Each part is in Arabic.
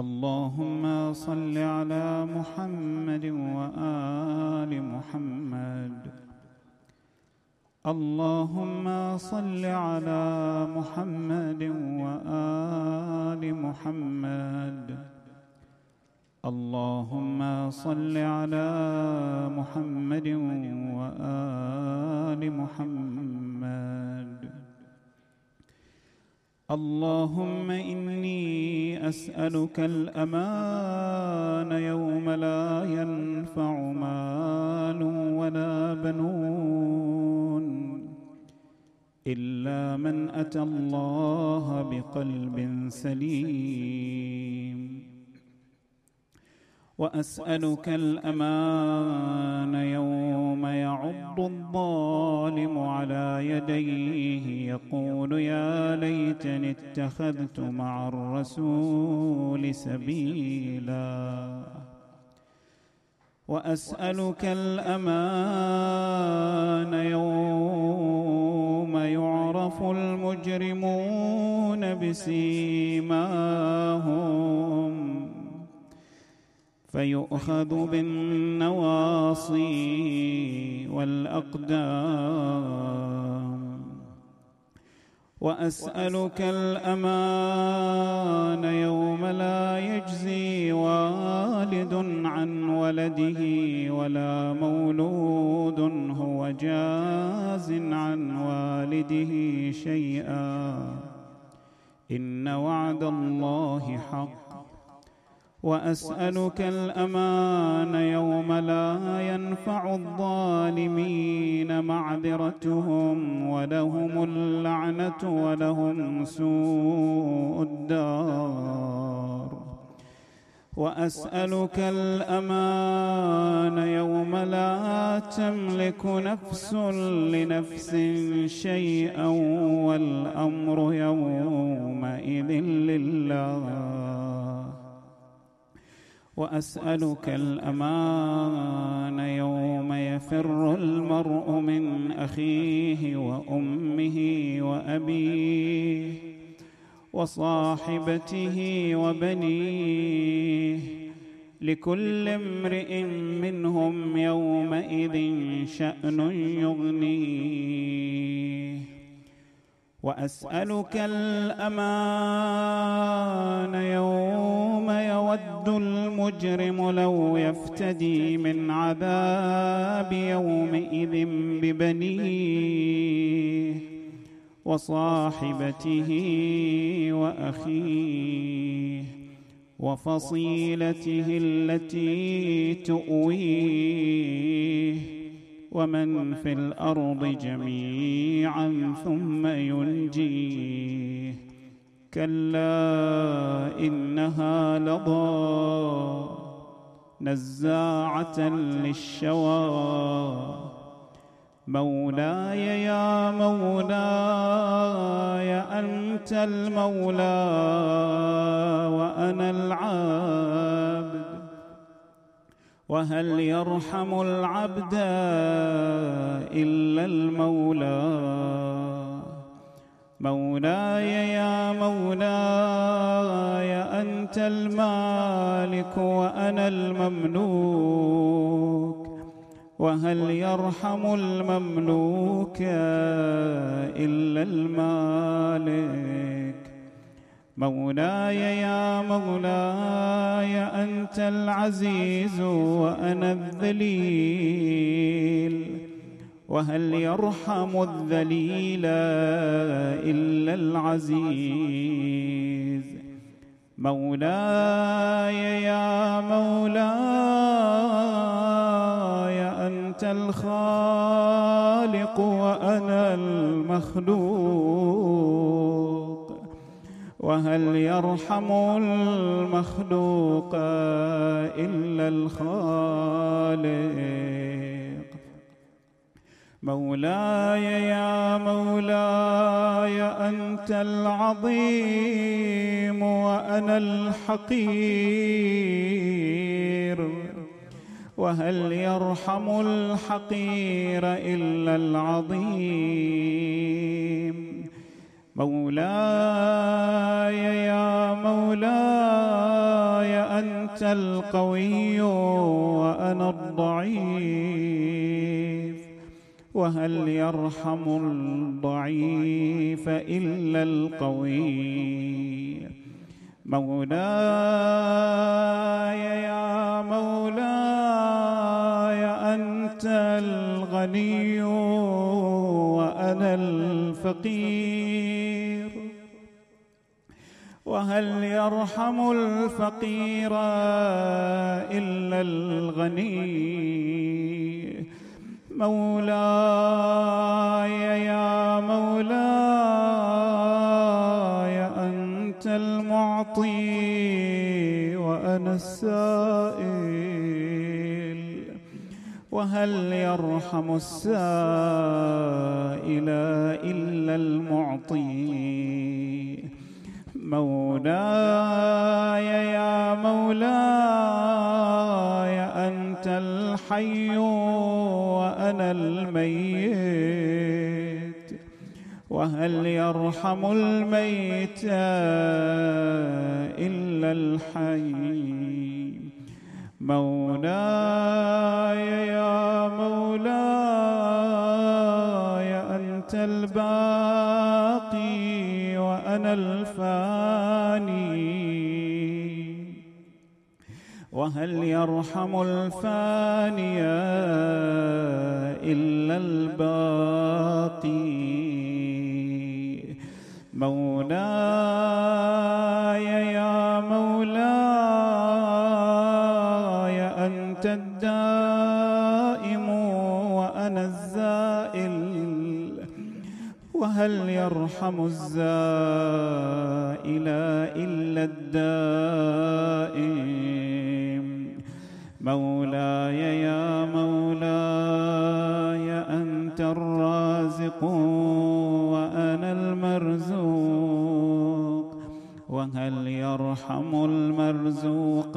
اللهم صل على محمد وآل محمد. اللهم صل على محمد وآل محمد. اللهم صل على محمد وآل محمد. اللهم إني أسألك الأمان يوم لا ينفع مال ولا بنون إلا من أتى الله بقلب سليم. وأسألك الأمان يوم يعض الظالم على يديه يقول يا ليتني اتخذت مع الرسول سبيلا. وأسألك الأمان يوم يعرف المجرمون بسيماهم فيؤخذ بالنواصي والأقدام. وأسألك الأمان يوم لا يجزي والد عن ولده ولا مولود هو جاز عن والده شيئا. إن وعد الله حق. وأسألك الأمان يوم لا ينفع الظالمين معذرتهم ولهم اللعنة ولهم سوء الدار. وأسألك الأمان يوم لا تملك نفس لنفس شيئا والأمر يومئذ لله. وأسألك الأمان يوم يفر المرء من أخيه وأمه وأبيه وصاحبته وبنيه لكل امرئ منهم يومئذ شأن يغنيه. وأسألك الأمان يوم يود المجرم لو يفتدي من عذاب يومئذ ببنيه وصاحبته وأخيه وفصيلته التي تؤويه ومن في الأرض جميعا ثم ينجيه. كلا إنها لظى. نزاعة للشوى. مولاي يا مولاي أنت المولى وأنا العابد وهل يرحم العبد إلا المولى؟ مولاي يا مولاي أنت المالك وأنا المملوك. وهل يرحم المملوك إلا المالك؟ مولاي يا مولاي أنت العزيز وأنا الذليل. وهل يرحم الذليل إلا العزيز؟ مولاي يا مولاي أنت الخالق وأنا المخلوق. وهل يرحم المخلوق إلا الخالق؟ مولاي يا مولاي أنت العظيم وأنا الحقير. وهل يرحم الحقير إلا العظيم؟ مولاي يا مولاي أنت القوي وأنا الضعيف وهل يرحم الضعيف إلا القوي مولاي يا مولاي أنت الغني وأنا الفقير وهل يرحم الفقير إلا الغني؟ مولاي يا مولاي أنت المعطي وأنا السائل. وهل يرحم السائل إلا المعطي؟ مولاي يا مولاي أنت الحي وأنا الميت. وهل يرحم الميت إلا الحي؟ مولاي يا مولاي أنت الباقي. وأنا الفاني. وهل يرحم الفاني إلا الباقي؟ مولاي يا مولاي وهل يرحم الزائل إلا الدائم؟ مولاي يا مولاي أنت الرازق وأنا المرزوق. وهل يرحم المرزوق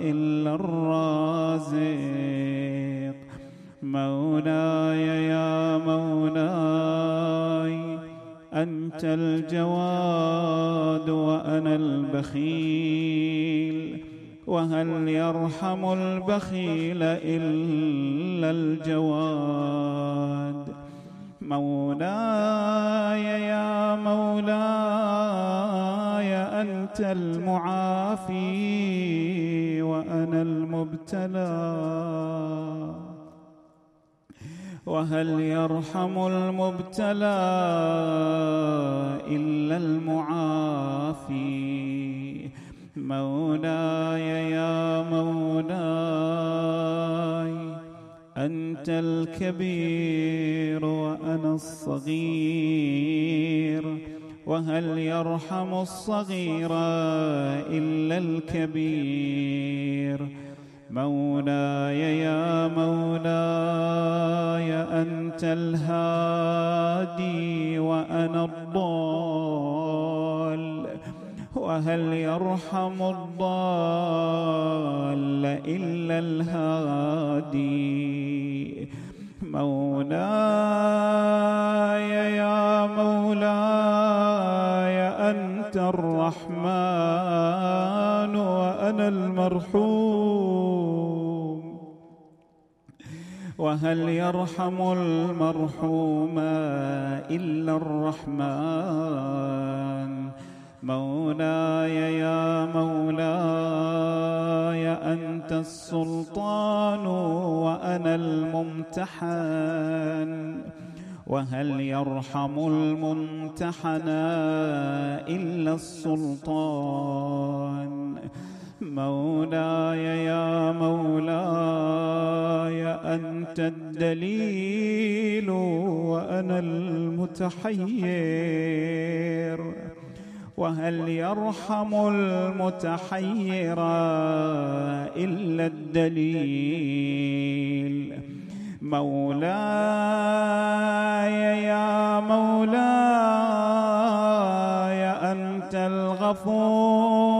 إلا الرازق؟ مولاي يا مولاي أنت الجواد وأنا البخيل وهل يرحم البخيل إلا الجواد؟ مولاي يا مولاي أنت المعافي وأنا المبتلى. وهل يرحم المبتلى إلا المعافي؟ مولاي يا مولاي أنت الكبير وأنا الصغير. وهل يرحم الصغير إلا الكبير؟ مولاي يا مولاي أنت الهادي وأنا الضال. وهل يرحم الضال إلا الهادي؟ مولاي يا مولاي أنت الرحمن وأنا المرحوم. وهل يرحم المرحوم إلا الرحمن؟ مولاي يا مولاي أنت السلطان وأنا الممتحن. وهل يرحم الممتحن إلا السلطان؟ مولاي يا مولاي أنت الدليل وأنا المتحير. وهل يرحم المتحير إلا الدليل؟ مولاي يا مولاي أنت الغفور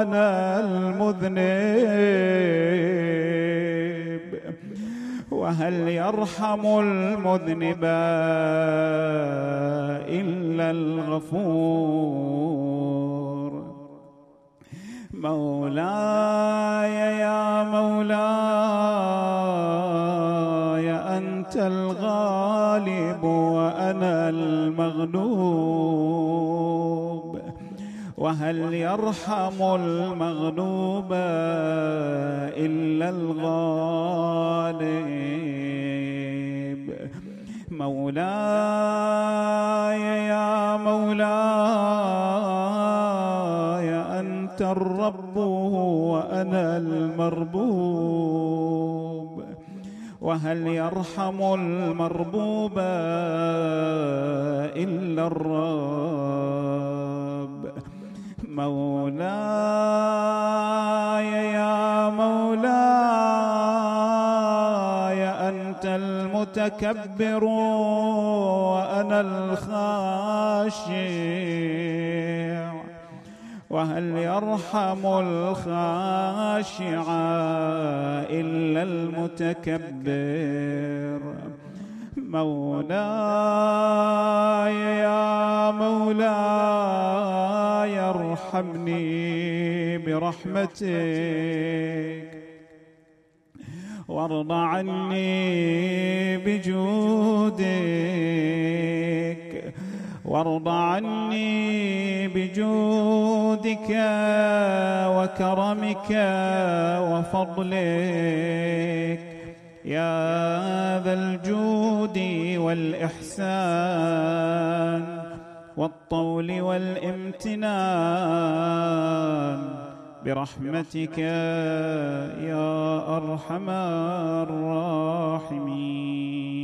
وأنا المذنب. وهل يرحم المذنب إلا الغفور؟ مولاي يا مولاي أنت الغالب وأنا المغلوب. وهل يرحم المغلوب إلا الغالب؟ مولاي يا مولاي أنت الرب وأنا المربوب. وهل يرحم المربوب إلا الرب؟ مولاي يا مولاي أنت المتكبر وأنا الخاشع. وهل يرحم الخاشع إلا المتكبر؟ مولاي يا مولاي ارحمني برحمتك. وارض عني بجودك. وارض عني بجودك وكرمك وفضلك. يا ذا الجود والإحسان والطول والامتنان. برحمتك يا أرحم الراحمين.